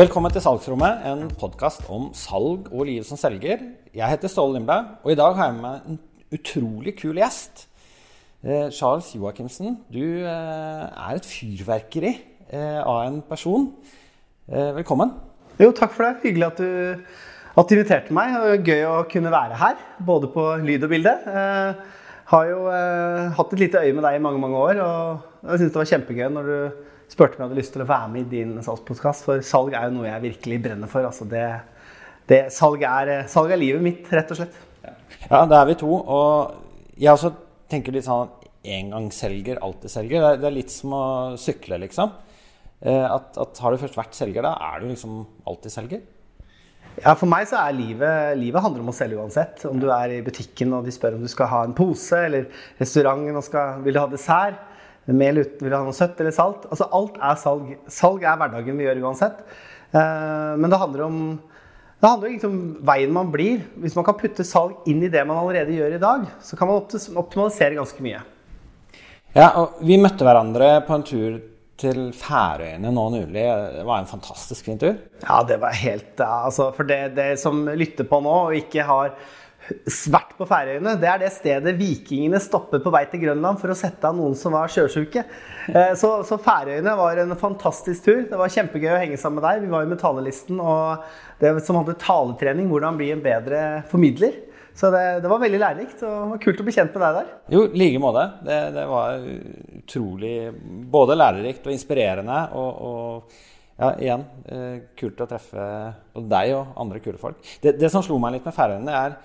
Velkommen til Salgsrommet, en podkast om salg og livet som selger. Jeg heter Ståle Lindblad, og i dag har jeg med meg en utrolig kul gjest. Eh, Charles Joachimsen, du eh, er et fyrverkeri eh, av en person. Velkommen. Jo, takk for det. Hyggelig at du, at du inviterte meg. Var Gøy å kunne være her, både på lyd og bilde. Har jo hatt et lite øye med deg i mange mange år, og jeg syns det var kjempegøy når du spurte om jeg hadde lyst til å være med i din salgspodkast, for salg er jo noe jeg virkelig brenner for. Altså det, det, salg, er, salg er livet mitt, rett og slett. Ja, det er vi to. Og jeg også tenker litt sånn engangsselger, alltid selger. Det er, det er litt som å sykle, liksom. Eh, At, at har du først vært selger, da er du liksom alltid selger. Ja, For meg så er livet, livet handler om å selge uansett. Om du er i butikken og de spør om du skal ha en pose, eller restauranten og skal, vil du ha dessert. Mel uten vil ha noe søtt eller salt. Altså Alt er salg. Salg er hverdagen vi gjør uansett. Eh, men det handler om det handler egentlig om veien man blir. Hvis man kan putte salg inn i det man allerede gjør i dag, så kan man optimalisere ganske mye. Ja, og vi møtte hverandre på en tur til Færøyene nå nylig. Det var en fantastisk fin tur. Ja, det var helt ja, altså, For det, det som lytter på nå og ikke har vært på Færøyene, det er det stedet vikingene stoppet på vei til Grønland for å sette av noen som var sjøsjuke. Eh, Så, så Færøyene var en fantastisk tur. Det var kjempegøy å henge sammen med deg. Vi var jo med talelisten og det som hadde taletrening, hvordan bli en bedre formidler. Så det, det var veldig lærerikt og det var kult å bli kjent med deg der. Jo, i like måte. Det, det var utrolig både lærerikt og inspirerende. Og, og ja, igjen, eh, kult å treffe deg og andre kule folk. Det, det som slo meg litt med Færøyene, er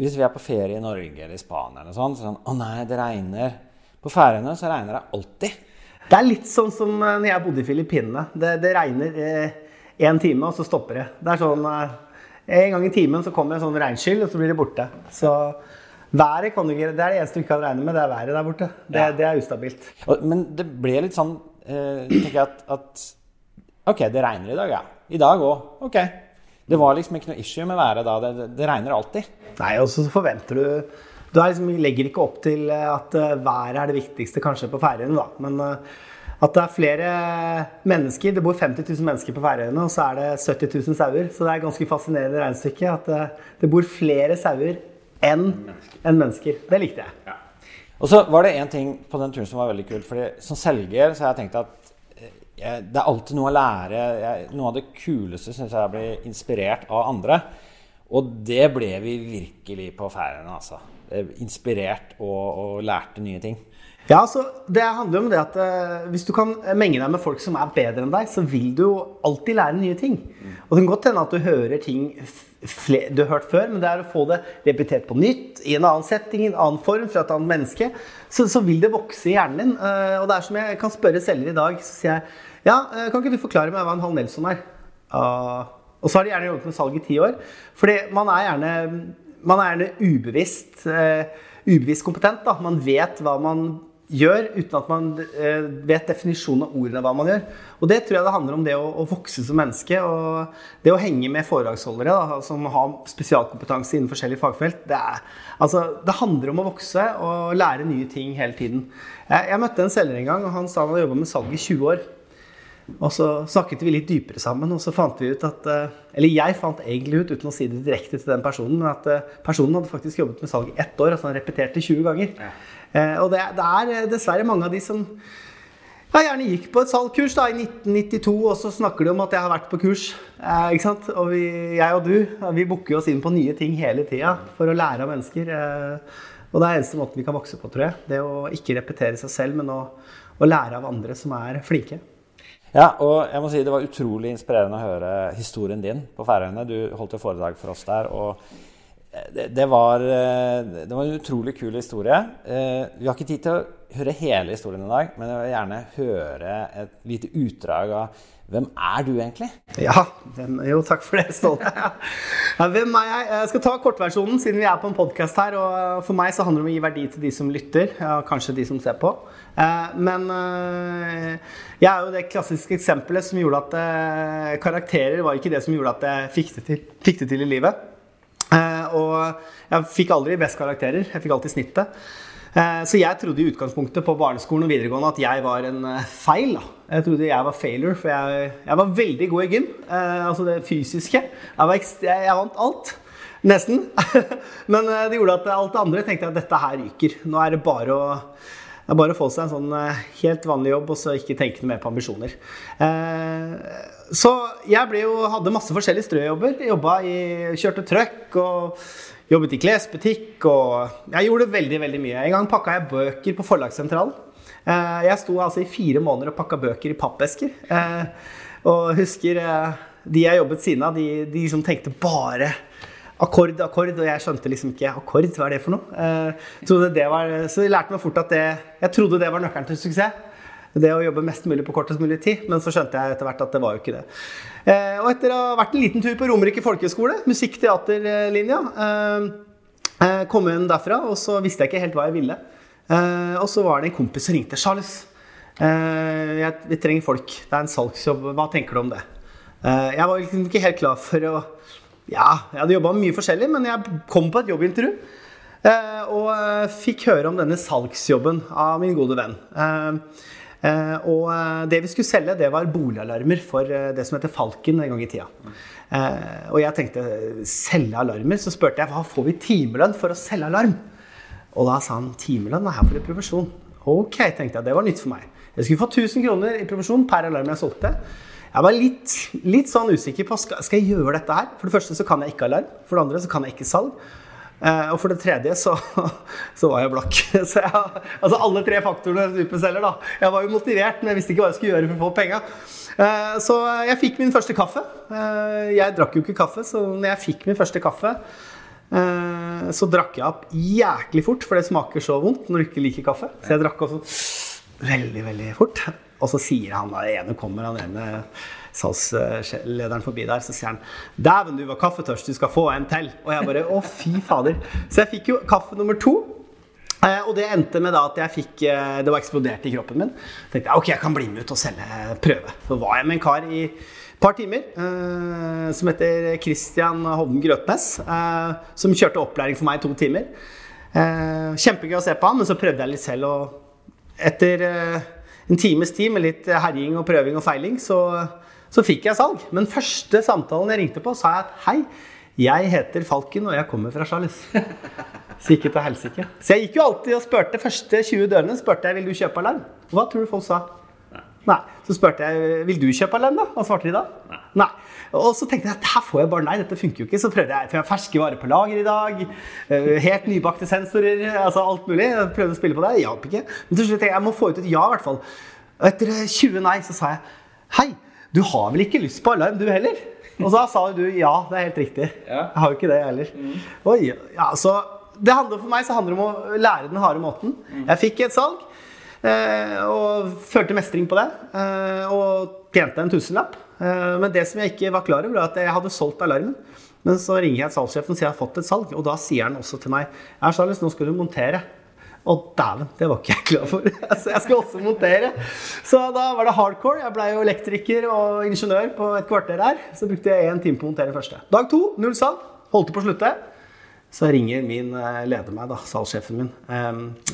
hvis vi er på ferie i Norge eller i Spania eller sånn, så sånn Å nei, det regner. På Færøyene så regner det alltid. Det er litt sånn som eh, når jeg bodde i Filippinene. Det, det regner én time, og så stopper det. Det er sånn eh, En gang i timen så kommer en sånn regnskyll, og så blir det borte. Så været kan du ikke Det er det eneste du ikke kan regne med, det er været der borte. Det, Ja. det er ustabilt. Og, men det ble litt sånn eh, tenker jeg at, at Ok, det regner i dag, ja. I dag òg. Ok. Det var liksom ikke noe issue med været da. Det, det, regner alltid. Nei, og så forventer du Du er liksom, legger ikke opp til eh, at eh, været er det viktigste kanskje på Færøyene, da. Men eh, at det er flere mennesker Det bor 50 000 mennesker på Færøyene, og så er det 70 000 sauer. Så det er et ganske fascinerende regnestykke at det, det bor flere sauer enn en mennesker. Det likte jeg. Og så var det en ting på den turen som var veldig kult. fordi Som selger så har jeg tenkt at jeg, det er alltid noe å lære. Jeg, noe av det kuleste syns jeg er å bli inspirert av andre. Og det ble vi virkelig på Færøyene, altså. Inspirert og, og lærte nye ting. Ja, så Det handler jo om det at uh, hvis du kan menge deg med folk som er bedre enn deg, så vil du jo alltid lære nye ting. Og det kan godt hende at du hører ting du har hørt før, men det er å få det repetert på nytt, i en annen setting, i en annen form, fra et annet menneske, så, så vil det vokse i hjernen din. Uh, Og det er som jeg kan spørre selger i dag, så sier jeg ja, eh, kan ikke du forklare meg hva en halv Nelson er? Uh, og så har de gjerne jobbet med salg i ti år. Fordi man er gjerne, man er gjerne ubevisst, uh, ubevisst kompetent. Da. Man vet hva man gjør, uten at man uh, vet definisjonen av ordene hva man gjør. Og det tror jeg det handler om det å, å vokse som menneske. Og det å henge med foredragsholdere da, som har spesialkompetanse innen forskjellige fagfelt. Det, er, altså, det handler om å vokse og lære nye ting hele tiden. Jeg, jeg møtte en selger en gang, og han sa han hadde jobba med salg i 20 år. Og så snakket vi litt dypere sammen, og så fant vi ut at eh, Eller jeg fant egentlig ut, uten å si det direkte til den personen, men at eh, personen hadde faktisk jobbet med salg i ett år. Altså han repeterte 20 ganger. Ja. Og det, det er eh, dessverre mange av de som ja, gjerne gikk på et salgkurs da, i 1992, og så snakker de om at jeg har vært på kurs. Eh, ikke sant? Og vi, jeg og du vi booker oss inn på nye ting hele tida for å lære av mennesker. Eh, og det er eneste måten vi kan vokse på, tror jeg. Det å ikke repetere seg selv, men å, å lære av andre som er flinke. Ja, og jeg må si det var utrolig inspirerende å høre historien din på Færøyene. Du holdt jo foredrag for oss der. og det, det, var, eh, det var en utrolig kul historie. Eh, Vi har ikke tid til å høre hele historien i dag, men jeg vil gjerne høre et lite utdrag av hvem er du egentlig? Ja, hvem, jo, takk for det, Ståle. Ja, hvem er jeg? Jeg skal ta kortversjonen, siden vi er på en podkast her. Og for meg så handler det om å gi verdi til de som lytter, og kanskje de som ser på. Eh, Men eh, jeg er jo det klassiske eksempelet som gjorde at eh, karakterer var ikke det som gjorde at jeg fikk det til, fikk det til i livet. Eh, Og jeg fikk aldri best karakterer. Jeg fikk alltid snittet. Eh, så jeg trodde i utgangspunktet på barneskolen og videregående at jeg var en eh, feil. da. Jeg trodde jeg var failure, for jeg, jeg var veldig god i gym. Eh, altså det fysiske. Jeg, ekst- jeg, jeg vant alt. Nesten. Men det gjorde at alt det andre tenkte jeg at dette her ryker. Nå er det bare å, det bare å få seg en sånn helt vanlig jobb og så ikke tenke mer på ambisjoner. Så jeg jo, hadde masse forskjellige strøjobber. Jobba i, kjørte truck og jobbet i klesbutikk. Og jeg gjorde veldig veldig mye. En gang pakka jeg bøker på Forlagssentralen. Eh, Jeg sto altså i fire måneder og pakka bøker i pappesker. Eh, Og husker eh, de jeg jobbet siden av, de, de som tenkte bare akkord, akkord, og jeg skjønte liksom ikke akkord, hva er det for noe? Det var, så jeg lærte meg fort at det, jeg trodde det var nøkkelen til suksess. Det å jobbe mest mulig på kortest mulig tid. Men så skjønte jeg etter hvert at det var jo ikke det. Eh, og etter å ha vært en liten tur på Romerike folkehøgskole, musikk-teaterlinja, eh, eh, kom inn derfra, og så visste jeg ikke helt hva jeg ville. Og så var det en kompis som ringte. 'Charles, vi trenger folk. Det er en salgsjobb. Hva tenker du om det?' Jeg var liksom ikke helt klar for å Ja, jeg hadde jobba mye forskjellig, men jeg kom på et jobbintervju. Og fikk høre om denne salgsjobben av min gode venn. Eh, og eh, det vi skulle selge, det var boligalarmer for eh, det som heter Falken en gang i tida. Og jeg tenkte selge alarmer? Så spurte jeg hva får vi timelønn for å selge alarm? Og da sa han timelønn er her for en provisjon. Ok, tenkte jeg. Det var nytt for meg. Jeg skulle få 1000 kroner i provisjon per alarm jeg solgte. Jeg var litt, litt sånn usikker på skal, skal jeg gjøre dette her. For det første så kan jeg ikke alarm. For det andre så kan jeg ikke salg. Eh, og for det tredje så, så var jeg blakk. Så jeg, altså alle tre faktorene superselger, da. Jeg var jo motivert, men jeg visste ikke hva jeg skulle gjøre for å få penga. Eh, så jeg fikk min første kaffe. Eh, jeg drakk jo ikke kaffe, så når jeg fikk min første kaffe så drakk jeg opp jæklig fort, for det smaker så vondt når du ikke liker kaffe. Så jeg drakk også veldig, veldig fort. Og så sier han da, ene kommer han ene salgslederen forbi der, så sier han 'Dæven, du var kaffetørst, du skal få en til'. Og jeg bare 'Å, fy fader'. Så jeg fikk jo kaffe nummer to. Eh, og det endte med at jeg fikk eh, Det var eksplodert i kroppen min. Så tenkte jeg ok, jeg kan bli med ut og selge prøve. Så var jeg med en kar i et par timer eh, som heter Christian Hovden Grøtnes. Som kjørte opplæring for meg i to timer. Kjempegøy å se på han, men så prøvde jeg litt selv. Og etter en times tid med litt herjing og prøving og feiling, så, så fikk jeg salg. Men første samtalen jeg ringte på, sa jeg at hei, jeg heter Falken, og jeg kommer fra Charles. Så gikk jeg til helsike. Så jeg gikk jo alltid og spurte første 20 dørene spurte jeg, vil du kjøpe alarm. Hva tror du folk sa? Nei. Så spurte jeg vil du kjøpe alarm, da? Hva svarte de da? Nei. Og så tenkte jeg at her får jeg bare nei, dette funker jo ikke. Så prøvde jeg, for jeg har ferske varer på lager i dag. eh, Helt nybakte sensorer, altså alt mulig. Jeg prøvde å spille på det, det hjalp ikke. Men til slutt tenkte jeg jeg må få ut et ja, i hvert fall. Og etter 20 nei så sa jeg hei, du har vel ikke lyst på alarm, du heller? Og da sa du ja, det er helt riktig. Ja. Jeg har jo ikke det, jeg heller. Oi, ja, så det handler For meg så handler det om å lære den harde måten. Jeg fikk et salg. Eh, og følte mestring på det. Eh, og tjente en tusenlapp. Eh, men det som jeg ikke var klar over, var at jeg hadde solgt alarmen. Men så ringer jeg salgssjefen og sier jeg har fått et salg. Og da sier han også til meg Charles, nå skal du montere. Og dæven, det var ikke jeg klar for. Altså, jeg skulle også montere. Så da var det hardcore. Jeg blei jo elektriker og ingeniør på et kvarter her. Så brukte jeg én time på å montere første. Dag to, null salg. Holdt på å slutte. Så ringer min eh, leder meg, da, salgssjefen min.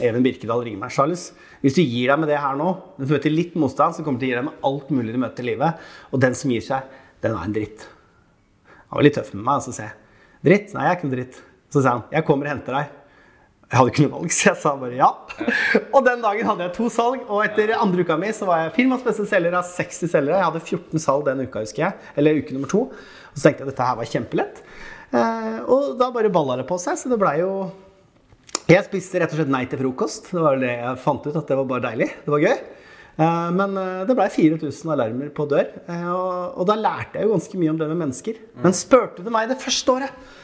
Even Birkedal ringer meg. Charles, hvis du gir deg med det her nå, du møter litt motstand, så kommer du til å gi deg med alt mulig du møter i livet. Og den som gir seg, den er en dritt. Han var litt tøff med meg, og så sier jeg dritt? Nei, jeg er ikke noe dritt. Så sier han jeg kommer og henter deg. Jeg hadde ikke noe valg, så jeg sa bare ja. Og den dagen hadde jeg to salg, og etter andre uka mi så var jeg firmas beste selger av 60 selgere. Jeg hadde 14 salg den uka, husker jeg. Eller uke nummer to. Og så tenkte jeg at dette her var kjempelett. Eh, og da bare balla det på seg, så det blei jo Jeg spiste rett og slett nei til frokost. Det var det jeg fant ut, at det var bare deilig. Det var gøy. Eh, Men eh, det blei 4000 alarmer på dør. Og, og da lærte jeg jo ganske mye om det med mennesker. Men spurte du meg det første året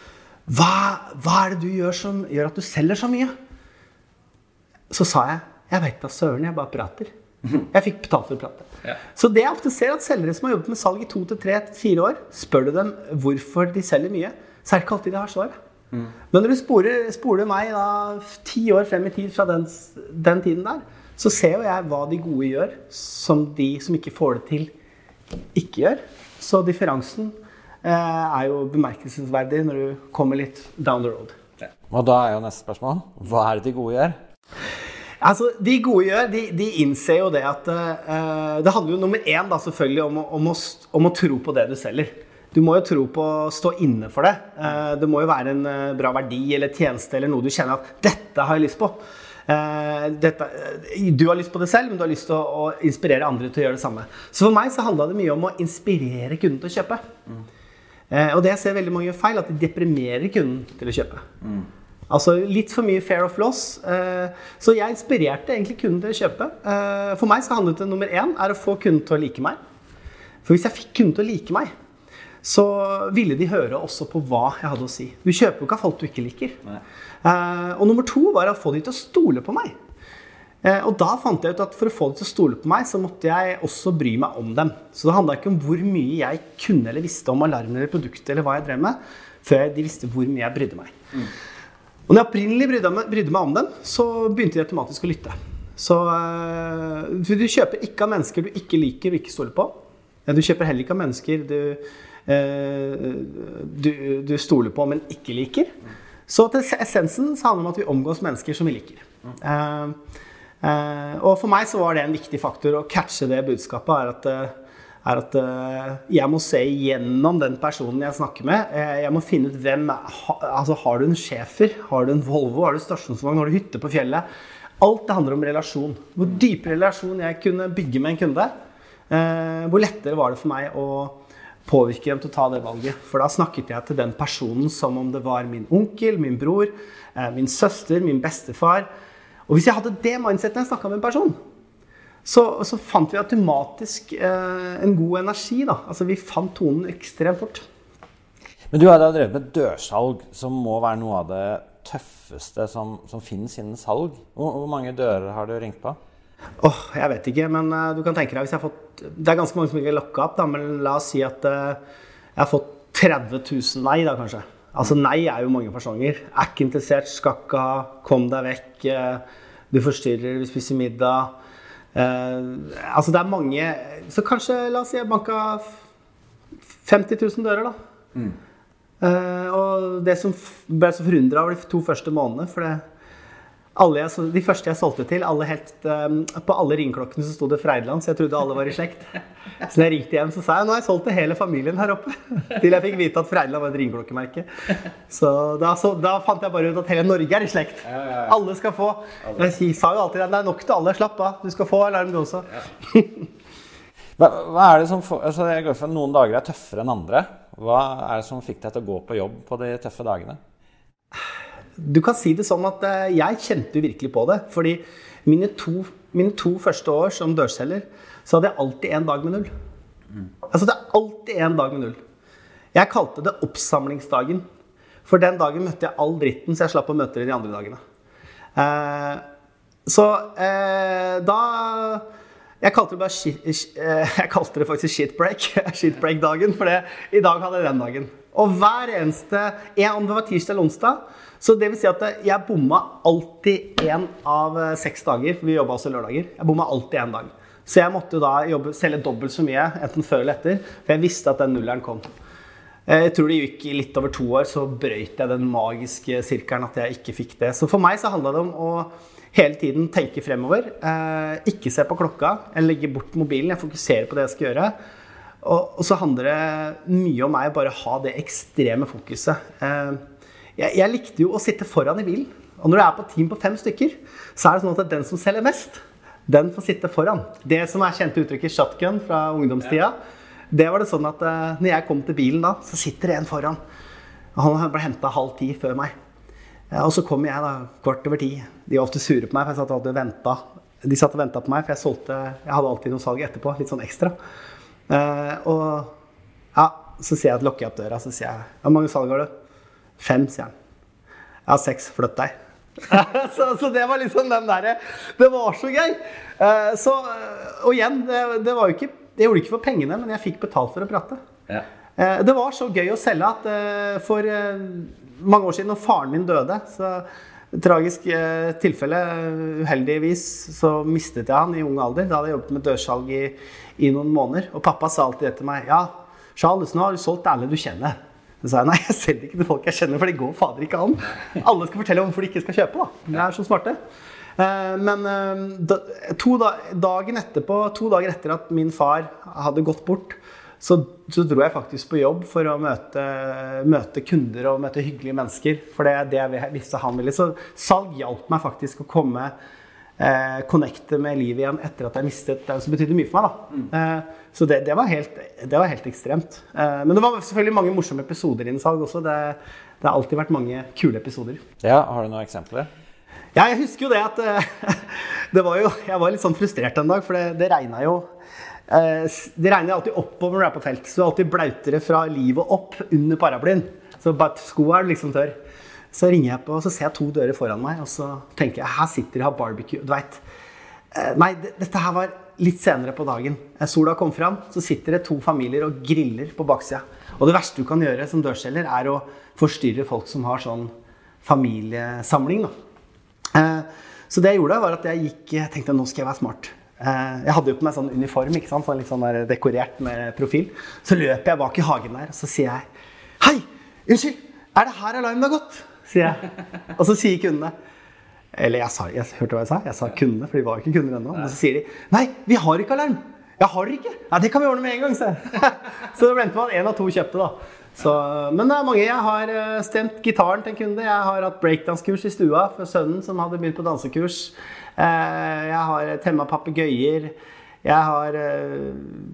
hva, hva er det du gjør som gjør at du selger så mye? Så sa jeg jeg veit da søren, jeg bare prater. Jeg fikk betalt for å prate. Ja. Så det jeg ofte ser at selgere som har jobbet med salg i to til tre til fire år, spør du dem hvorfor de selger mye, så er det ikke alltid de har svaret. Men når du spoler, spoler meg da ti år frem i tid fra den, den tiden der, så ser jo jeg hva de gode gjør, som de som ikke får det til, ikke gjør. Så differansen er jo bemerkelsesverdig når du kommer litt down the road. Og da er jo neste spørsmål hva er det de gode gjør? Altså, De gode gjør, de, de innser jo det at uh, Det handler jo nummer én da, selvfølgelig om, om, å, om, å, tro på det du selger. Du må jo tro på å stå inne for det. Uh, det må jo være en uh, bra verdi eller tjeneste eller noe du kjenner at 'dette har jeg lyst på'. Dette, du har lyst på det selv, men du har lyst til å, å, inspirere andre til å gjøre det samme. Så for meg så handla det mye om å inspirere kunden til å kjøpe. Mm. Og det jeg ser veldig mange gjør feil, at de deprimerer kunden til å kjøpe. Mm. Altså litt for mye fair of loss. Eh, så jeg inspirerte egentlig kunden til å kjøpe. Eh, for meg så handlet det nummer én er å få kunden til å like meg. For hvis jeg fikk kunden til å like meg, så ville de høre også på hva jeg hadde å si. Du kjøper jo ikke av folk du ikke liker. Nei. Eh, og nummer to var å få de til å stole på meg. Og da fant jeg ut at for å få dem til å stole på meg, så måtte jeg også bry meg om dem. Så det handla ikke om hvor mye jeg kunne eller visste om alarmen eller produktet eller hva jeg drev med, før de visste hvor mye jeg brydde meg. Mm. Og når jeg opprinnelig brydde meg, brydde meg om dem, så begynte de automatisk å lytte. Så uh, du kjøper ikke av mennesker du ikke liker og ikke stoler på. Du kjøper heller ikke av mennesker du, uh, du, du, stoler på, men ikke liker. Så til essensen så handler det om at vi omgås mennesker som vi liker. Uh, og for meg så var det en viktig faktor å catche det budskapet. er at er at eh, jeg må se gjennom den personen jeg snakker med. Eh, jeg må finne ut hvem altså Har du en schæfer? Har du en Volvo? Har du stasjonsvogn? Har du hytte på fjellet? Alt det handler om relasjon. Hvor dypere relasjon jeg kunne bygge med en kunde, eh, hvor lettere var det for meg å påvirke dem til å ta det valget. For da snakket jeg til den personen som om det var min onkel, min bror, min søster, min bestefar. Og hvis jeg hadde det mindsetet når jeg snakka med en person, så, så fant vi automatisk eh, en god energi. da. Altså Vi fant tonen ekstremt fort. Men du har da drevet med dørsalg, som må være noe av det tøffeste som, som finnes innen salg. Hvor, hvor, mange dører har du ringt på? Åh, oh, Jeg vet ikke, men uh, du kan tenke deg hvis jeg har fått Det er ganske mange som ikke er lokka opp, da, men la oss si at uh, jeg har fått 30 000 nei, da kanskje. Altså nei er jo mange fasonger. Er ikke interessert, skal ikke ha, kom deg vekk, uh, du forstyrrer, du spiser middag. Uh, altså det er mange Så kanskje, la oss si, jeg banka 50 000 dører, da. Mm. Uh, og det som ble så forundra over de to første månedene For det, jeg, de første jeg solgte til, alle helt, um, på alle ringeklokkene så sto det Freideland, så jeg trodde alle var i slekt. Så når jeg ringte hjem, så sa jeg nå har jeg solgt til hele familien her oppe. Til jeg fikk vite at Freideland var et ringeklokkemerke. Så da, så da, fant jeg bare ut at hele Norge er i slekt. Alle skal få. Jeg sa jo alltid at det er nok til alle. Slapp av, du skal få alarm, du også. Hva, hva, er det som for, altså jeg går for Noen dager er tøffere enn andre. Hva er det som fikk deg til å gå på jobb på de tøffe dagene? Du kan si det sånn at eh, jeg kjente virkelig på det. Fordi mine to, mine to første år som dørselger, så hadde jeg alltid en dag med null. Altså det er alltid en dag med null. Jeg kalte det oppsamlingsdagen. For den dagen møtte jeg all dritten, så jeg slapp å møte det de andre dagene. Eh, så eh, da jeg kalte shit, eh, jeg kalte det faktisk shitbreak. Shitbreak-dagen, for i dag hadde jeg den dagen. Og hver eneste Om det var tirsdag eller onsdag, så det vil si at jeg bomma alltid én av eh, seks dager. For vi jobba også lørdager. Jeg bomma alltid én dag. Så jeg måtte da jobbe, selge dobbelt så mye, enten før eller etter. For jeg visste at den nulleren kom. Eh, jeg tror det gikk i litt over to år, så brøyt jeg den magiske sirkelen at jeg ikke fikk det. Så for meg så handla det om å hele tiden tenke fremover. Eh, ikke se på klokka. Jeg legger bort mobilen, jeg fokuserer på det jeg skal gjøre. Og, og så handler det mye om meg å bare ha det ekstreme fokuset. Eh, jeg, jeg, likte jo å sitte foran i bilen. Og når du er på team på fem stykker, så er det sånn at den som selger mest, den får sitte foran. Det som er kjente uttrykket shotgun fra ungdomstida, det var det sånn at uh, når jeg kom til bilen da, så sitter det en foran. Han ble henta halv ti før meg. Uh, og så kom jeg da kvart over ti. De var ofte sure på meg, for jeg satt og venta. De satt og venta på meg, for jeg solgte Jeg hadde alltid noe salg etterpå, litt sånn ekstra. Uh, og ja, så sier jeg at lukker jeg opp døra, så sier jeg Hvor mange salg har du? Fem, sier han. Jeg har seks. Flytt deg. så, så, det var liksom den derre Det var så gøy! Uh, så, og igjen, det, det, var jo ikke Jeg gjorde det ikke for pengene, men jeg fikk betalt for å prate. Ja. Uh, det var så gøy å selge at for mange år siden, når faren min døde så Tragisk tilfelle. Uheldigvis så mistet jeg han i ung alder. Da hadde jeg jobbet med dørsalg i, i noen måneder. Og pappa sa alltid det til meg. Ja, Charles, nå har du solgt alle du kjenner. Så sa jeg nei, jeg selger ikke til folk jeg kjenner, for det går fader ikke an. Alle skal fortelle hvorfor de ikke skal kjøpe. da. De er så smarte. Eh, men eh, to da, dagen etterpå, to dager etter at min far hadde gått bort, så, så dro jeg faktisk på jobb for å møte, møte kunder og møte hyggelige mennesker. For det er det jeg visste han ville. Så salg hjalp meg faktisk å komme eh, connecte med livet igjen etter at jeg mistet det som betydde mye for meg. Da. Eh, så det, det, var helt, det, var helt, ekstremt. Eh, men det var selvfølgelig mange morsomme episoder innen salg også. Det, det, har alltid vært mange kule episoder. Ja, Har du noen eksempler? Ja, jeg husker jo det at eh, det var jo, Jeg var litt sånn frustrert en dag, for det, det regna jo det regner alltid oppover når du er på felt. Så du er alltid blautere fra livet opp under paraplyen. Så skoa er liksom tørr. Så ringer jeg på, og så ser jeg to dører foran meg, og så tenker jeg her sitter de og har barbecue. Du vet. Eh, nei, dette her var litt senere på dagen. Eh, sola kom fram, så sitter det to familier og griller på baksida. Og det verste du kan gjøre som dørselger, er å forstyrre folk som har sånn familiesamling. Da. Så det jeg gjorde, var at jeg gikk, tenkte nå skal jeg være smart. Eh, jeg hadde jo på meg sånn uniform, ikke sant? Sånn litt sånn dekorert med profil. Så løper jeg bak i hagen der, og så sier jeg Hei! Unnskyld! Er det her alarmen har gått? sier jeg. Og så sier kundene Eller jeg, sa, jeg hørte hva jeg sa. Jeg sa kundene, for de var jo ikke kunder ennå. Og så sier de Nei, vi har ikke alarm! Jeg har dere ikke? Ja, det kan vi ordne med en gang, se. så det endte med at én av to kjøpte, da. Så, men det er mange. Jeg har eh, stemt gitaren til en kunde. Jeg har hatt breakdance-kurs i stua for sønnen som hadde begynt på dansekurs. Eh, jeg har temma papegøyer. Jeg har, eh,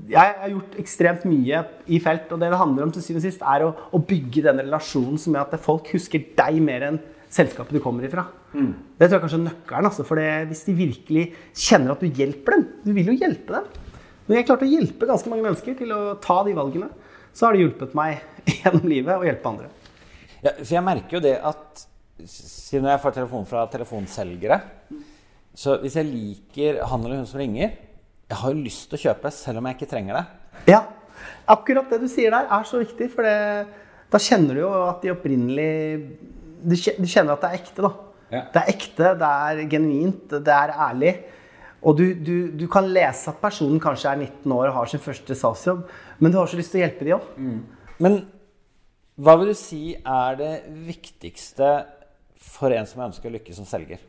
jeg har, gjort ekstremt mye i felt. Og det det handler om til syvende og sist, er å, å, bygge den relasjonen som gjør at folk husker deg mer enn selskapet du kommer ifra. Mm. Det tror jeg kanskje er nøkkelen. Altså, for hvis de virkelig kjenner at du hjelper dem Du vil jo hjelpe dem. Når jeg klarte å hjelpe ganske mange mennesker til å ta de valgene, så har det hjulpet meg gjennom livet å hjelpe andre. Ja, for jeg merker jo det at siden jeg får telefon fra telefonselgere Så hvis jeg liker han eller hun som ringer, jeg har jo lyst til å kjøpe selv om jeg ikke trenger det. Ja, akkurat det du sier der, er så viktig. For det, da kjenner du jo at de opprinnelig Du kjenner at det er ekte, da. Ja. Det er ekte, det er genuint, det er ærlig. Og du, du, du, kan lese at personen kanskje er 19 år og har sin første salgsjobb, men du har så lyst til å hjelpe dem òg. Mm. Men hva vil du si er det viktigste for en som ønsker å lykkes som selger?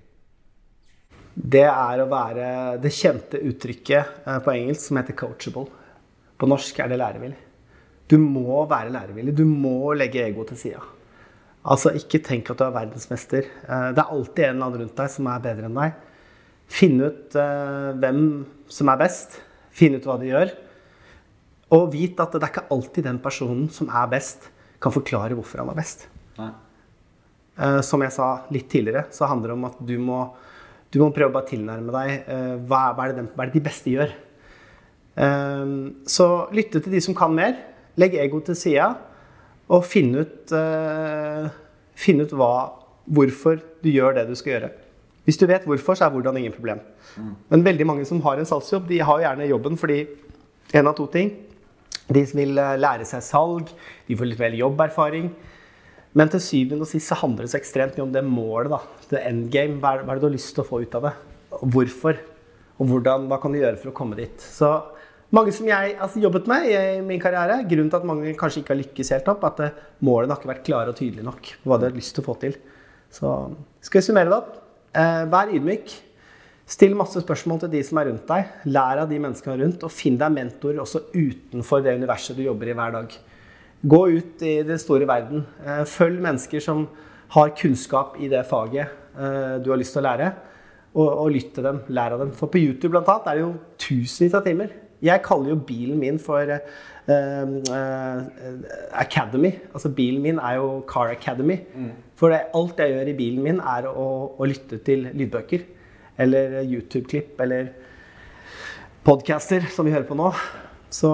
Det er å være det kjente uttrykket eh, på engelsk som heter 'coachable'. På norsk er det lærevillig. Du må være lærevillig. Du må legge egoet til sida. Altså, ikke tenk at du er verdensmester. Eh, det er alltid en eller annen rundt deg som er bedre enn deg. Finn ut uh, hvem som er best. Finn ut hva de gjør. Og vite at det er ikke alltid den personen som er best, kan forklare hvorfor han er best. Nei. som jeg sa litt tidligere, så handler det om at du må, du må prøve å bare tilnærme deg uh, hva, hva, er den, hva, er det de beste gjør. så lytte til de som kan mer. Legg ego til sida. Og finne ut, finne ut hva, hvorfor du gjør det du skal gjøre. Hvis du vet hvorfor, så er hvordan ingen problem. Mm. Men veldig mange som har en salgsjobb, de har gjerne jobben fordi en av to ting. De som vil eh, lære seg salg, de får litt mer jobberfaring. Men til syvende og sist handler det så ekstremt mye om det målet. da, endgame. Hva er, hva er det du har lyst til å få ut av det? Hvorfor? Og hvordan, hva kan du gjøre for å komme dit? Så mange som jeg har altså, jobbet med i min karriere, grunnen til at mange kanskje ikke har lykkes helt opp, at eh, målene har ikke vært klare og tydelige nok på hva de har lyst til å få til. Så skal vi summere det opp. Eh, vær ydmyk. Still masse spørsmål til de som er rundt deg. Lær av de menneskene rundt, og finn deg mentorer også utenfor det universet du jobber i hver dag. Gå ut i den store verden. Eh, følg mennesker som har kunnskap i det faget eh, du har lyst til å lære, og, og lytt til dem. Lær av dem. For på YouTube blant annet, er det jo tusenvis av timer. Jeg kaller jo bilen min for uh, uh, Academy. Altså bilen min er jo Car Academy. Mm. For det, alt jeg gjør i bilen min, er å, å lytte til lydbøker. Eller YouTube-klipp eller podcaster, som vi hører på nå. Så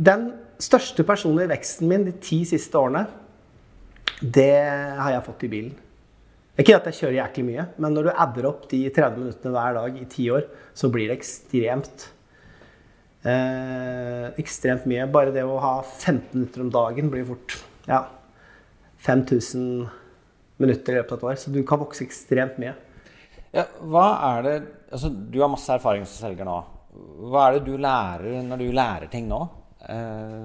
den største personlige veksten min de ti siste årene, det har jeg fått i bilen. Ikke at jeg kjører jæklig mye, men når du adder opp de 30 minuttene hver dag i ti år, så blir det ekstremt. Eh, ekstremt mye. Bare det å ha 15 minutter om dagen blir fort ja, 5000 minutter i løpet av et år. Så du kan vokse ekstremt mye. Ja, hva er det, altså Du har masse erfaring som selger nå. Hva er det du lærer når du lærer ting nå? Eh,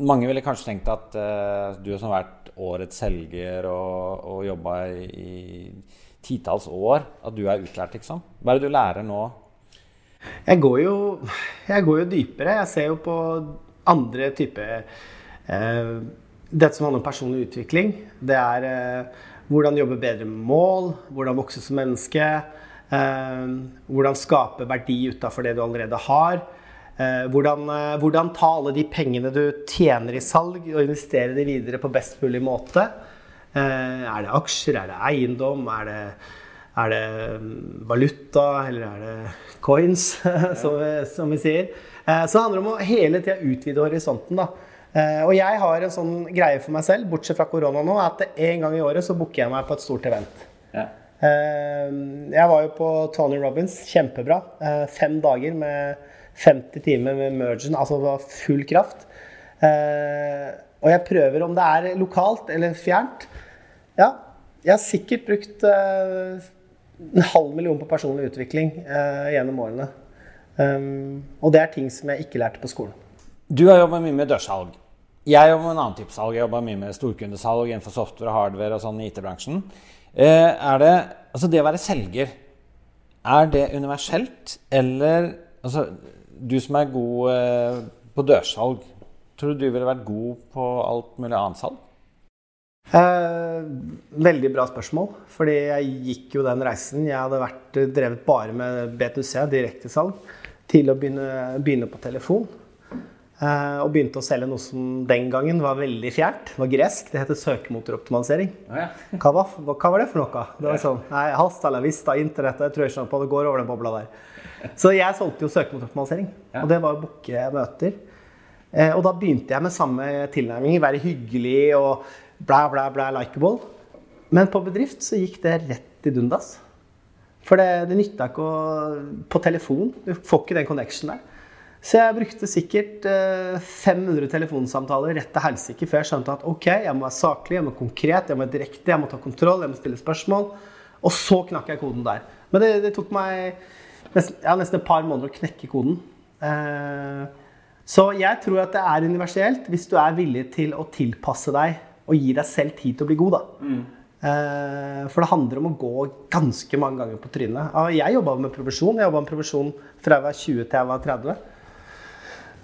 mange ville kanskje tenkt at eh, du som har vært årets selger og, og jobba i titalls år at du er utlært, liksom? Hva er det du lærer nå? Jeg går jo, jeg går jo dypere. Jeg ser jo på andre typer eh, Dette som handler om personlig utvikling. Det er eh, hvordan jobbe bedre med mål, hvordan vokse som menneske. Eh, hvordan skape verdi utafor det du allerede har. Eh, hvordan, eh, hvordan, ta alle de pengene du tjener i salg, og investere de videre på best mulig måte. Eh, er det aksjer, er det eiendom, er det, er det mm, valuta, eller er det coins, som, som, vi sier. så det handler om å hele tida utvide horisonten. da. og jeg har en sånn greie for meg selv, bortsett fra korona nå, at en gang i året så booker jeg meg på et stort event. Ja. jeg var jo på Tony Robins, kjempebra. fem dager med 50 timer med mergen, altså full kraft. Eh, og jeg prøver om det er lokalt eller fjernt. Ja, jeg har sikkert brukt eh, en halv million på personlig utvikling eh, gjennom årene. Um, og det er ting som jeg ikke lærte på skolen. Du har jobba mye med dørsalg. Jeg jobber med en annen type salg. Jeg jobber mye med storkundesalg innenfor software og hardware og sånn i IT-bransjen. Eh, er det, altså det å være selger, er det universelt, eller altså, du som er god eh, på dørsalg, tror du du ville vært god på alt mulig annet salg? Eh, veldig bra spørsmål. Fordi jeg gikk jo den reisen. Jeg hadde vært drevet bare med B2C, direktesalg, til å begynne, begynne på telefon. Eh, og begynte å selge noe som den gangen var veldig fjernt. Det var gresk. Det heter søkemotoroptimalisering. Oh, ja. hva, var, hva, var, det for noe? Det var sånn, nei, Hasta la vista, internett, jeg tror ikke på det går over den bobla der. Så jeg solgte jo søkemotoroptimalisering. Ja. Og det var å booke møter. Eh, og da begynte jeg med samme tilnærming. Være hyggelig og blæ, blæ, blæ, likeable. Men på bedrift så gikk det rett i dundas. For det, det nytta ikke å På telefon. Du får ikke den connection der. Så jeg brukte sikkert 500 eh, telefonsamtaler rett til helsike før jeg skjønte at ok, jeg må være saklig, jeg må være konkret, jeg må være direkte, jeg må ta kontroll, jeg må stille spørsmål. Og så knakk jeg koden der. Men det, det tok meg nesten, ja, nesten et par måneder å knekke koden. Eh, så jeg tror at det er universelt hvis du er villig til å tilpasse deg og gi deg selv tid til å bli god. da. Mm. Eh, for det handler om å gå ganske mange ganger på trynet. Jeg jobba med provisjon. Jeg jobba med provisjon fra jeg var 20 til jeg var 30.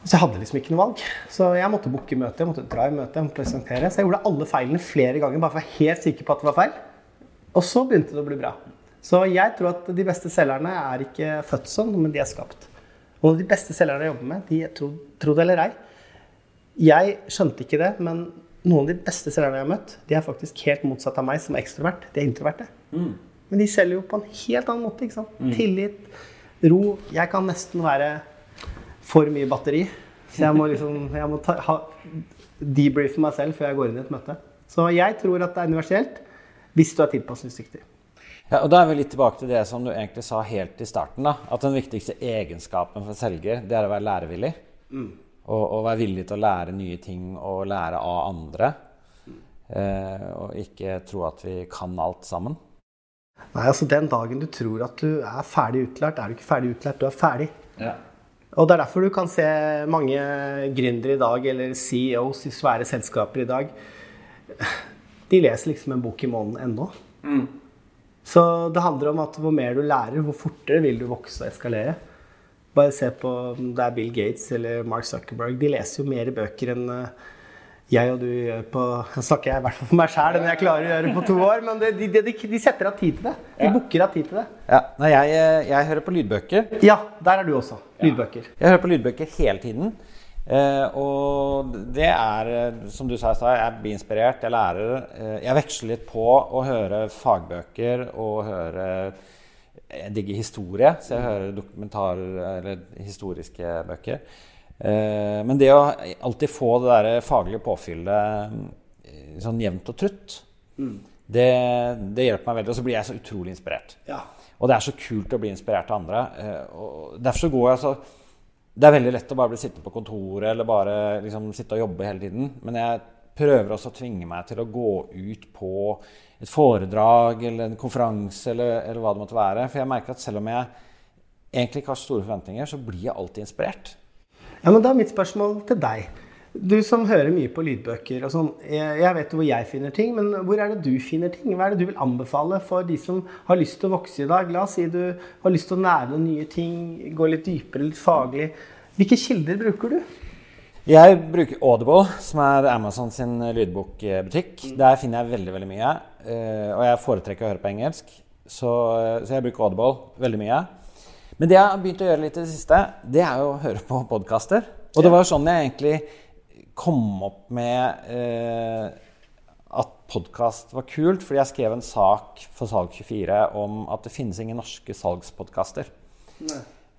Så jeg hadde liksom ikke noe valg. Så jeg måtte booke møte, jeg måtte dra i møte, jeg måtte presentere. Så jeg gjorde alle feilene flere ganger bare for å være helt sikker på at det var feil. Og så begynte det å bli bra. Så jeg tror at de beste selgerne er ikke født sånn, men de er skapt. Og de beste selgerne jeg jobber med, de tro, tro det eller ei Jeg skjønte ikke det, men noen av de beste selgerne jeg har møtt, de er faktisk helt motsatt av meg som ekstrovert. De er introverte. Mm. Men de selger jo på en helt annen måte. ikke sant? Mm. Tillit, ro. Jeg kan nesten være for mye batteri. Så jeg må liksom jeg må ta, ha, debrife meg selv før jeg går inn i et møte. Så jeg tror at det er universelt hvis du er tilpasningsdyktig. Ja, og Da er vi litt tilbake til det som du egentlig sa helt i starten. da, At den viktigste egenskapen for selger, det er å være lærevillig. Mm. Og, og, være villig til å lære nye ting og lære av andre. Mm. Eh, og ikke tro at vi kan alt sammen. Nei, altså Den dagen du tror at du er ferdig utlært, er du ikke ferdig utlært. Du er ferdig. Ja. Og Det er derfor du kan se mange gründere i dag, eller CEOs i svære selskaper i dag De leser liksom en bok i måneden ennå. Mm. Så det handler om at hvor mer du lærer, hvor fortere vil du vokse og eskalere. Bare se på om det er Bill Gates eller Mark Zuckerberg. De leser jo mer bøker enn eh, jeg og du gjør på Jeg snakker jeg i hvert fall for meg sjæl enn jeg klarer å gjøre på to år, men de, de, de, de setter av tid til det. De ja. booker av tid til det. Ja, Nei, jeg, jeg, hører på lydbøker. Ja, der er du også. Lydbøker. Jeg hører på lydbøker hele tiden. Eh, og det er, eh, som du sa i stad, jeg blir inspirert, jeg lærer. Eh, jeg veksler litt på å høre fagbøker og høre Jeg digger historie, så jeg hører dokumentarer eller historiske bøker. Eh, men det å alltid få det der faglige påfyllet eh, sånn jevnt og trutt, mm. det, det, hjelper meg veldig. Og så blir jeg så utrolig inspirert. Ja. Og det er så kult å bli inspirert av andre. Eh, og derfor så går jeg så det er veldig lett å bare bli sittende på kontoret eller bare liksom, sitte og jobbe hele tiden. Men jeg prøver også å tvinge meg til å gå ut på et foredrag eller en konferanse eller, eller hva det måtte være. For jeg merker at selv om jeg egentlig ikke har store forventninger, så blir jeg alltid inspirert. Ja, men Da er mitt spørsmål til deg. Du som hører mye på lydbøker og sånn. Jeg, vet hvor jeg finner ting, men hvor er det du finner ting? Hva er det du vil anbefale for de som har lyst til å vokse i dag? La oss si du har lyst til å nære noen nye ting, gå litt dypere, litt faglig. Hvilke kilder bruker du? Jeg bruker Audible, som er Amazon sin lydbokbutikk. Der finner jeg veldig veldig mye. eh, Og jeg foretrekker å høre på engelsk, så, så jeg bruker Audible veldig mye. Men det jeg har begynt å gjøre litt i det siste, det er jo å høre på podkaster. Og det var jo sånn jeg egentlig kom opp med eh, at podkast var kult, fordi jeg skrev en sak for Salg24 om at det finnes ingen norske salgspodkaster.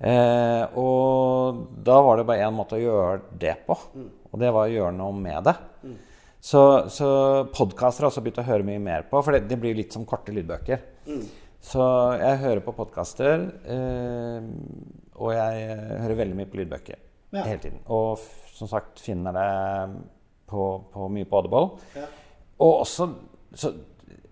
Eh, og da var det bare én måte å gjøre det på, og det var å gjøre noe med det. Så, så podkaster har også begynt å høre mye mer på, for det, det blir litt som korte lydbøker. Så jeg hører på podkaster, eh, og jeg hører veldig mye på lydbøker Ja. hele tiden. Og som sagt finner det på, på mye på Audible. Ja. Og også så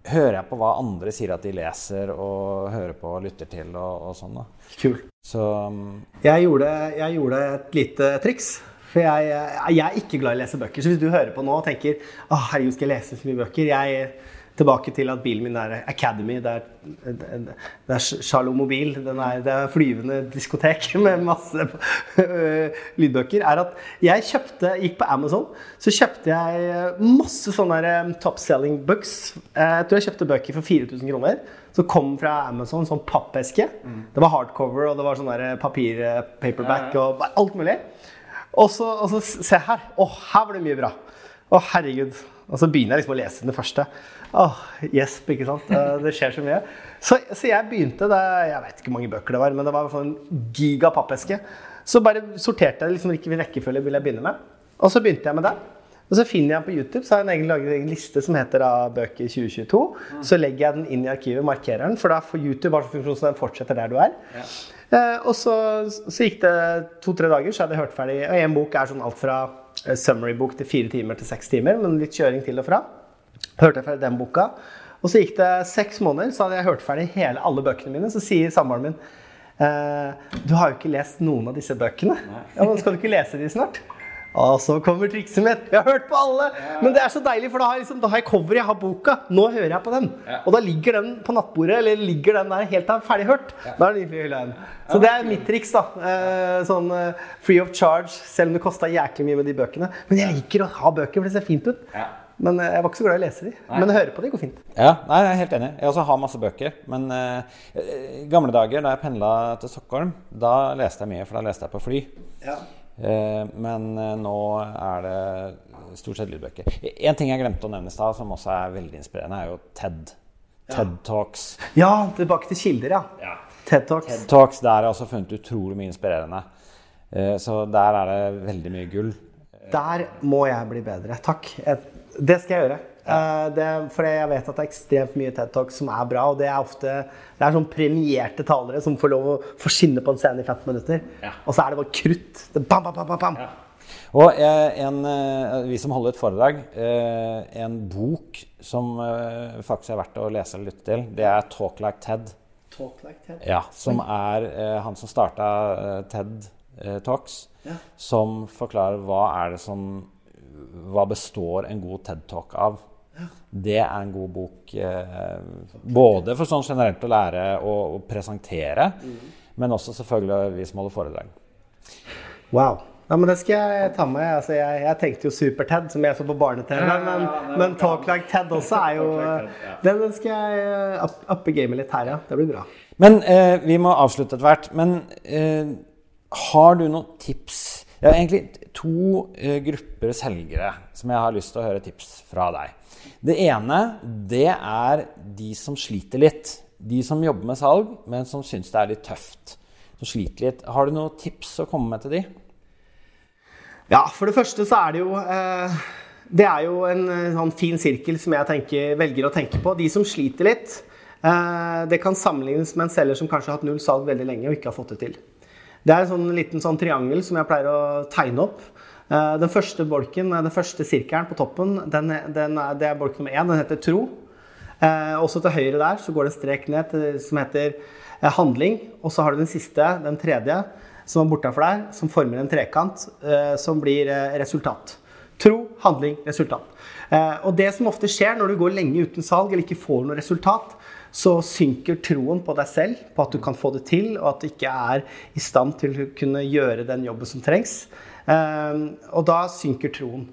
hører jeg på hva andre sier at de leser og hører på og lytter til og, og sånn. da. Kul. Så um, Jeg gjorde, jeg gjorde et lite triks. For jeg, jeg er ikke glad i å lese bøker. Så hvis du hører på nå og tenker Å, herregud, skal jeg lese så mye bøker? Jeg tilbake til at bilen min er Academy. Det er, det er Charlo Mobil. Den er, det er flyvende diskotek med masse øh, lydbøker. Er at jeg kjøpte, gikk på Amazon, så kjøpte jeg masse sånne um, top selling books. Eh, Jeg tror jeg kjøpte bøker for 4000 kroner. Som kom fra Amazon, sånn pappeske. Det var hardcover, og det var sånn papir, eh, paperback og alt mulig. Og så, og så se her. Å, her var det mye bra. Å, herregud. Og så begynner jeg liksom å lese den første. Åh, gjesp, ikke sant. Eh, Det skjer så mye. Så, så jeg begynte det, Jeg vet ikke hvor mange bøker det var, men det var i hvert fall en giga pappeske. Så bare sorterte jeg liksom hvilken rekkefølge vil jeg begynne med. Og så begynte jeg med det. Og så finner jeg på YouTube så har jeg en egen, laget en egen liste som heter da, Bøker 2022. Så legger jeg den inn i arkivet, markerer den, for da får YouTube bare sånn funksjon så den fortsetter der du er. Eh, og så, så gikk det to-tre dager, så hadde jeg hørt ferdig. Og en bok er sånn alt fra eh, summary-bok til fire timer til seks timer, men litt kjøring til og fra. Hørte jeg ferdig den boka. Og så gikk det seks måneder, så hadde jeg hørt ferdig hele alle bøkene mine. Så sier samboeren min eh, Du har jo ikke lest noen av disse bøkene. Ja, Skal du ikke lese de snart? Og så kommer trikset mitt. Jeg har hørt på alle! Men det er så deilig, for da har jeg, liksom, da har jeg coveret, jeg har boka. Nå hører jeg på den. Og da ligger den på nattbordet, eller ligger den der helt til jeg er ferdig hørt. Da er den i hylla igjen. Så det er mitt triks, da. Eh, sånn eh, free of charge, selv om det kosta jæklig mye med de bøkene. Men jeg liker å ha bøker, for det ser fint ut. Men eh, jeg var ikke så glad i å lese de. Men å høre på de går fint. ja, nei, jeg er helt enig. Jeg også har masse bøker. Men i gamle dager da jeg pendla til Stockholm, da leste jeg mye, for da leste jeg på fly. Eh, men uh, nå er det stort sett lydbøker. En ting jeg glemte å nevne i stad, som også er veldig inspirerende, er jo TED. TED Talks. Ja, tilbake til kilder, ja. TED Talks. TED Talks der har jeg også funnet utrolig mye inspirerende. Så der er det veldig mye gull. Der må jeg bli bedre. Takk. Jeg, det skal jeg gjøre. Eh, det, for jeg vet at det er ekstremt mye TED Talks som er bra. Og det er ofte det er sånn premierte talere som får lov å få skinne på en scene i 15 minutter. Og så er det bare krutt. Det bam, bam, bam, bam, bam. Og eh, en, eh, vi som holder et foredrag, eh, en bok som faktisk er verdt å lese eller lytte til, det er 'Talk Like TED'. Talk like TED. Ja, som er han som starta TED Talks, Ja. som forklarer hva er det som Hva består en god TED-talk av? Det er en god bok eh, både for sånn generelt å lære å, å presentere, men også selvfølgelig vi som holder foredrag. Wow. Ja, men Det skal jeg ta med. Altså, jeg, jeg tenkte jo Super-TED, som jeg så på barne-TV. Men, men Talk Like TED også er jo Den den skal jeg eh, up- uppe gamet litt her, ja. Det blir bra. Men eh, vi må avslutte etter hvert. Men eh, har du noen tips? Jeg har egentlig to eh, grupper selgere som jeg har lyst til å høre tips fra deg. Det ene det er de som sliter litt. De som jobber med salg, men som syns det er litt tøft. Som sliter litt. Har du noen tips å komme med til de? Ja, for det første så er det jo eh, Det er jo en eh, sånn fin sirkel som jeg tenker, velger å tenke på. De som sliter litt, eh, det kan sammenlignes med en selger som kanskje har hatt null salg veldig lenge og ikke har fått det til. Det er en sånn liten sånn triangel som jeg pleier å tegne opp. Eh, den første bolken, eh, den første sirkelen på toppen, den, den det er bolk nummer én. Den heter tro. Eh, også til høyre der så går det en strek ned til, som heter handling. Og så har du den siste, den tredje, som er bortafor der, som former en trekant, som blir resultat. Tro, handling, resultat. Og det som ofte skjer når du går lenge uten salg eller ikke får noe resultat, så synker troen på deg selv, på at du kan få det til, og at du ikke er i stand til å kunne gjøre den jobben som trengs. Eh, og da synker troen.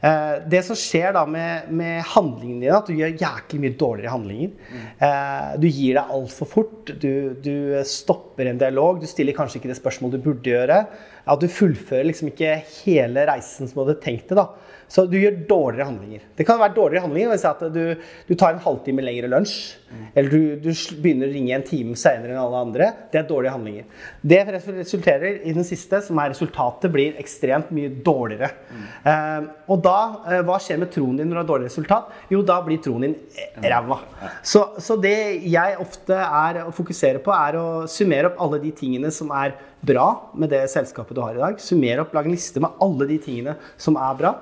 Eh, det som skjer da med, med handlingene dine, at du gjør jæklig mye dårligere handlinger. Eh, du gir deg altfor fort. Du, du, stopper en dialog. Du stiller kanskje ikke det spørsmålet du burde gjøre. At du fullfører liksom ikke hele reisen som du hadde tenkt det. da. Så du gjør dårligere handlinger. Det kan være dårligere handlinger hvis at du, du tar en halvtime lengre lunsj. Mm. Eller du, du, begynner å ringe en time senere enn alle andre. Det er dårlige handlinger. Det resulterer i den siste, som er resultatet, blir ekstremt mye dårligere. Mm. Eh, og da, eh, hva skjer med troen din når du har dårlig resultat? Jo, da blir troen din ræva. Så, så det jeg ofte er å fokusere på, er å summere opp alle de tingene som er bra med det selskapet du har i dag. Summere opp, lage en liste med alle de tingene som er bra.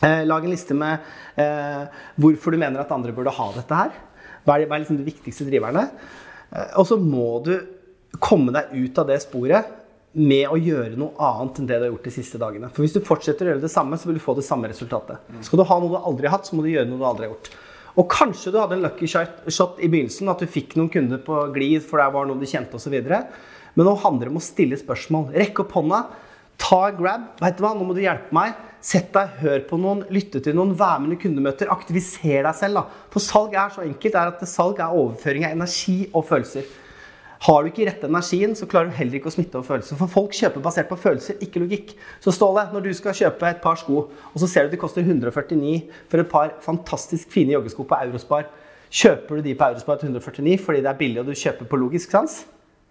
Eh, lag en liste med eh, hvorfor du mener at andre burde ha dette her. Hva er, hva er liksom de viktigste driverne? Eh, og så må du komme deg ut av det sporet med å gjøre noe annet enn det du har gjort de siste dagene. For hvis du fortsetter å gjøre det samme, så vil du få det samme resultatet. Skal du ha noe du aldri har hatt, så må du gjøre noe du aldri har gjort. Og kanskje du hadde en lucky shot i begynnelsen, at du fikk noen kunder på glid for det var noe du kjente osv. Men nå handler det om å stille spørsmål. Rekke opp hånda. Ta en grab. Vet du hva, nå må du hjelpe meg. Sett deg, hør på noen, lytte til noen, vær med i kundemøter. Aktiviser deg selv. da. For salg er så enkelt er at salg er overføring av energi og følelser. Har du ikke rette energien, så klarer du heller ikke å smitte over følelser. For folk kjøper basert på følelser, ikke logikk. Så Ståle, når du skal kjøpe et par sko, og så ser du at de koster 149 for et par fantastisk fine joggesko på Eurospar, kjøper du de på Eurospar til 149 fordi det er billig og du kjøper på logisk sans?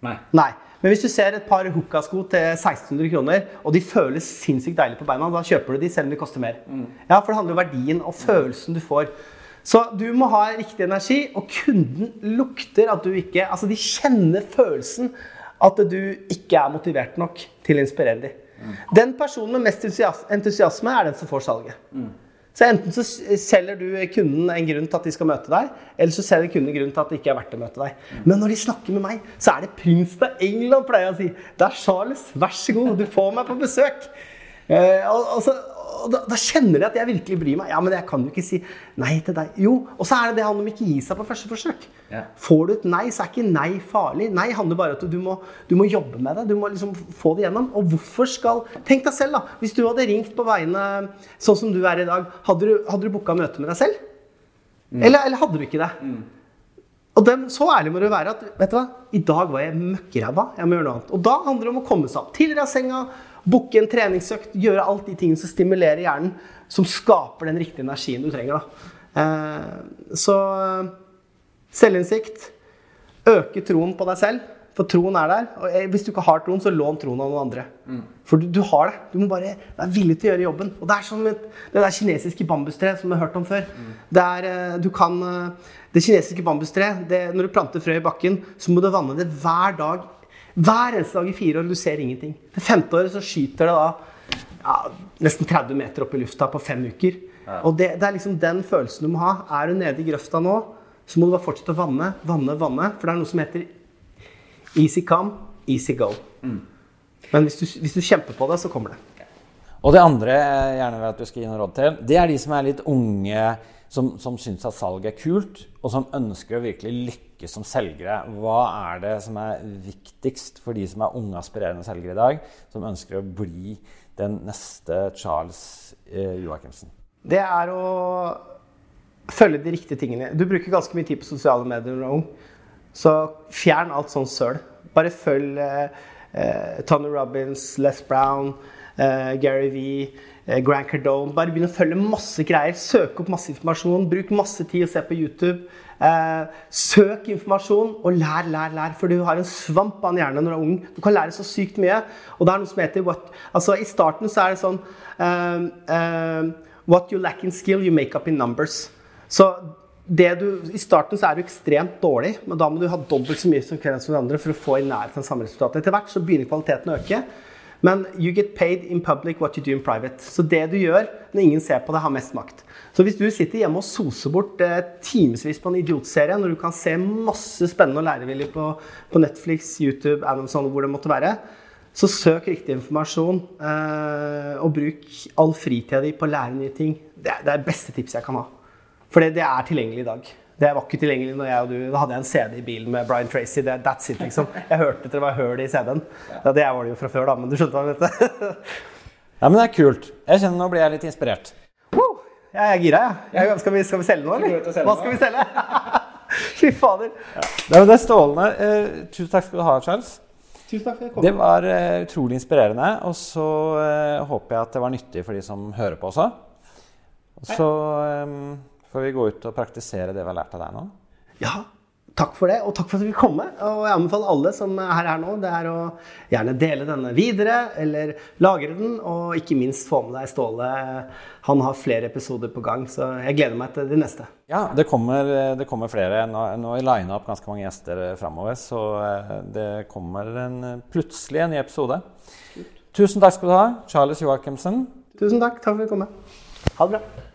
Nei. Nei. Men hvis du ser et par hookasko til 1600 kroner, og de føles sinnssykt deilig på beina, da kjøper du de selv om de koster mer. Mm. Ja, For det handler om verdien og følelsen du får. Så du må ha riktig energi, og kunden lukter at du ikke Altså, de kjenner følelsen at du ikke er motivert nok til å inspirere dem. Mm. Den personen med mest entusiasme er den som får salget. Mm. Så enten så selger du kunden en grunn til at de skal møte deg, eller så selger kunden en grunn til at det ikke er verdt å møte deg. Men når de snakker med meg, så er det prinsen av England, pleier jeg å si. Det er Charles, vær så god, du får meg på besøk. Eh, og, og, da, da, kjenner de at jeg virkelig bryr meg. Ja, men jeg kan jo ikke si nei til deg. Jo, og så er det det handler om ikke gi seg på første forsøk. Ja. Får du et nei, så er ikke nei farlig. Nei handler bare om at du må, du må, jobbe med det. Du må liksom få det gjennom. Og hvorfor skal Tenk deg selv, da. Hvis du hadde ringt på vegne sånn som du er i dag, hadde du, hadde du booka møte med deg selv? Mm. Eller, eller, hadde du ikke det? Mm. Og dem, så ærlig må du være at vet du hva, i dag var jeg møkkræva. Jeg må gjøre noe annet. Og da handler det om å komme seg opp tidligere av senga Booke en treningsøkt, gjøre alt de tingene som stimulerer hjernen, som skaper den riktige energien du trenger. Da. så selvinnsikt. Øke troen på deg selv. For troen er der. Og eh, hvis du ikke har troen, så lån troen av noen andre. Mm. For du, du, har det. Du må bare være villig til å gjøre jobben. Og det er som et, det der kinesiske bambustreet som vi har hørt om før. Mm. Det er, eh, du kan, eh, det kinesiske bambustreet, når du planter frø i bakken, så må du vanne det hver dag hver eneste dag i fire år. Du ser ingenting. Det femte året så skyter det da ja, nesten 30 meter opp i lufta på fem uker. Ja. Og det, det, er liksom den følelsen du må ha. Er du nede i grøfta nå, så må du bare fortsette å vanne, vanne, vanne. For det er noe som heter easy come, easy go. Mm. Men hvis du, hvis du, kjemper på det, så kommer det. Og det andre jeg gjerne vil at du skal gi noe råd til, det er de som er litt unge, som, som syns at salg er kult, og som ønsker å virkelig lykkes som selgere. Hva er det som er viktigst for de som er unge, aspirerende selgere i dag, som ønsker å bli den neste Charles eh, Joachimsen? Det er å følge de riktige tingene. Du bruker ganske mye tid på sosiale medier når du er ung. Så fjern alt sånn søl. Bare følg eh, eh, Tony Robins, Les Brown, Gary V. Eh, Grant Cardone. Bare begynn å følge masse greier. Søk opp masse informasjon. Bruk masse tid å se på YouTube. Eh, søk informasjon og lær, lær, lær. For du har en svamp av en hjerne når du er ung. Du kan lære så sykt mye. Og det er noe som heter what, altså I starten så er det sånn um, um, What you lack in skill, you make up in numbers. Så du, I starten så er du ekstremt dårlig, men da må du ha dobbelt så mye som de andre for å få i nærheten av samme resultat. Etter hvert så begynner kvaliteten å øke. Men you get paid in public what you do in private. Så det du gjør når ingen ser på det, har mest makt. Så hvis du sitter hjemme og soser bort eh, timevis på en idiotserie, når du kan se masse spennende og lærevillig på, på, Netflix, YouTube, Amazon, hvor det måtte være, Så søk riktig informasjon, eh, og bruk all fritida di på å lære nye ting. Det er det er beste tipset jeg kan ha. For det er tilgjengelig i dag. Det var ikke tilgjengelig når jeg og du Da hadde jeg en CD i bilen med Brian Tracy. Det, that's it, liksom. Jeg hørte at det var høl i CD-en. Ja, det var det jo fra før, da, men du skjønte hva jeg mente. Ja, men det er kult. Jeg kjenner Nå blir jeg litt inspirert. Woo! Jeg er gira, jeg. jeg skal, vi, skal vi selge noe, eller? selge Hva skal vi selge? Fy fader. Det er, det er strålende. Eh, tusen takk skal du ha, Charles. Tusen takk for at jeg kom. Det var eh, utrolig inspirerende. Og så eh, håper jeg at det var nyttig for de som hører på også. Så får vi gå ut og praktisere det vi har lært av deg nå. Ja, takk for det, og takk for at vi fikk komme. Og jeg anbefaler alle som er her nå, det er å gjerne dele denne videre, eller lagre den, og ikke minst få med deg Ståle. Han har flere episoder på gang, så jeg gleder meg til de neste. Ja, det kommer, det kommer flere. Nå, nå er lina opp ganske mange gjester framover, så eh, det kommer en, plutselig en ny episode. Tusen takk skal du ha, Charles Joachimsen. Tusen takk. Takk for at du kom. Ha det bra.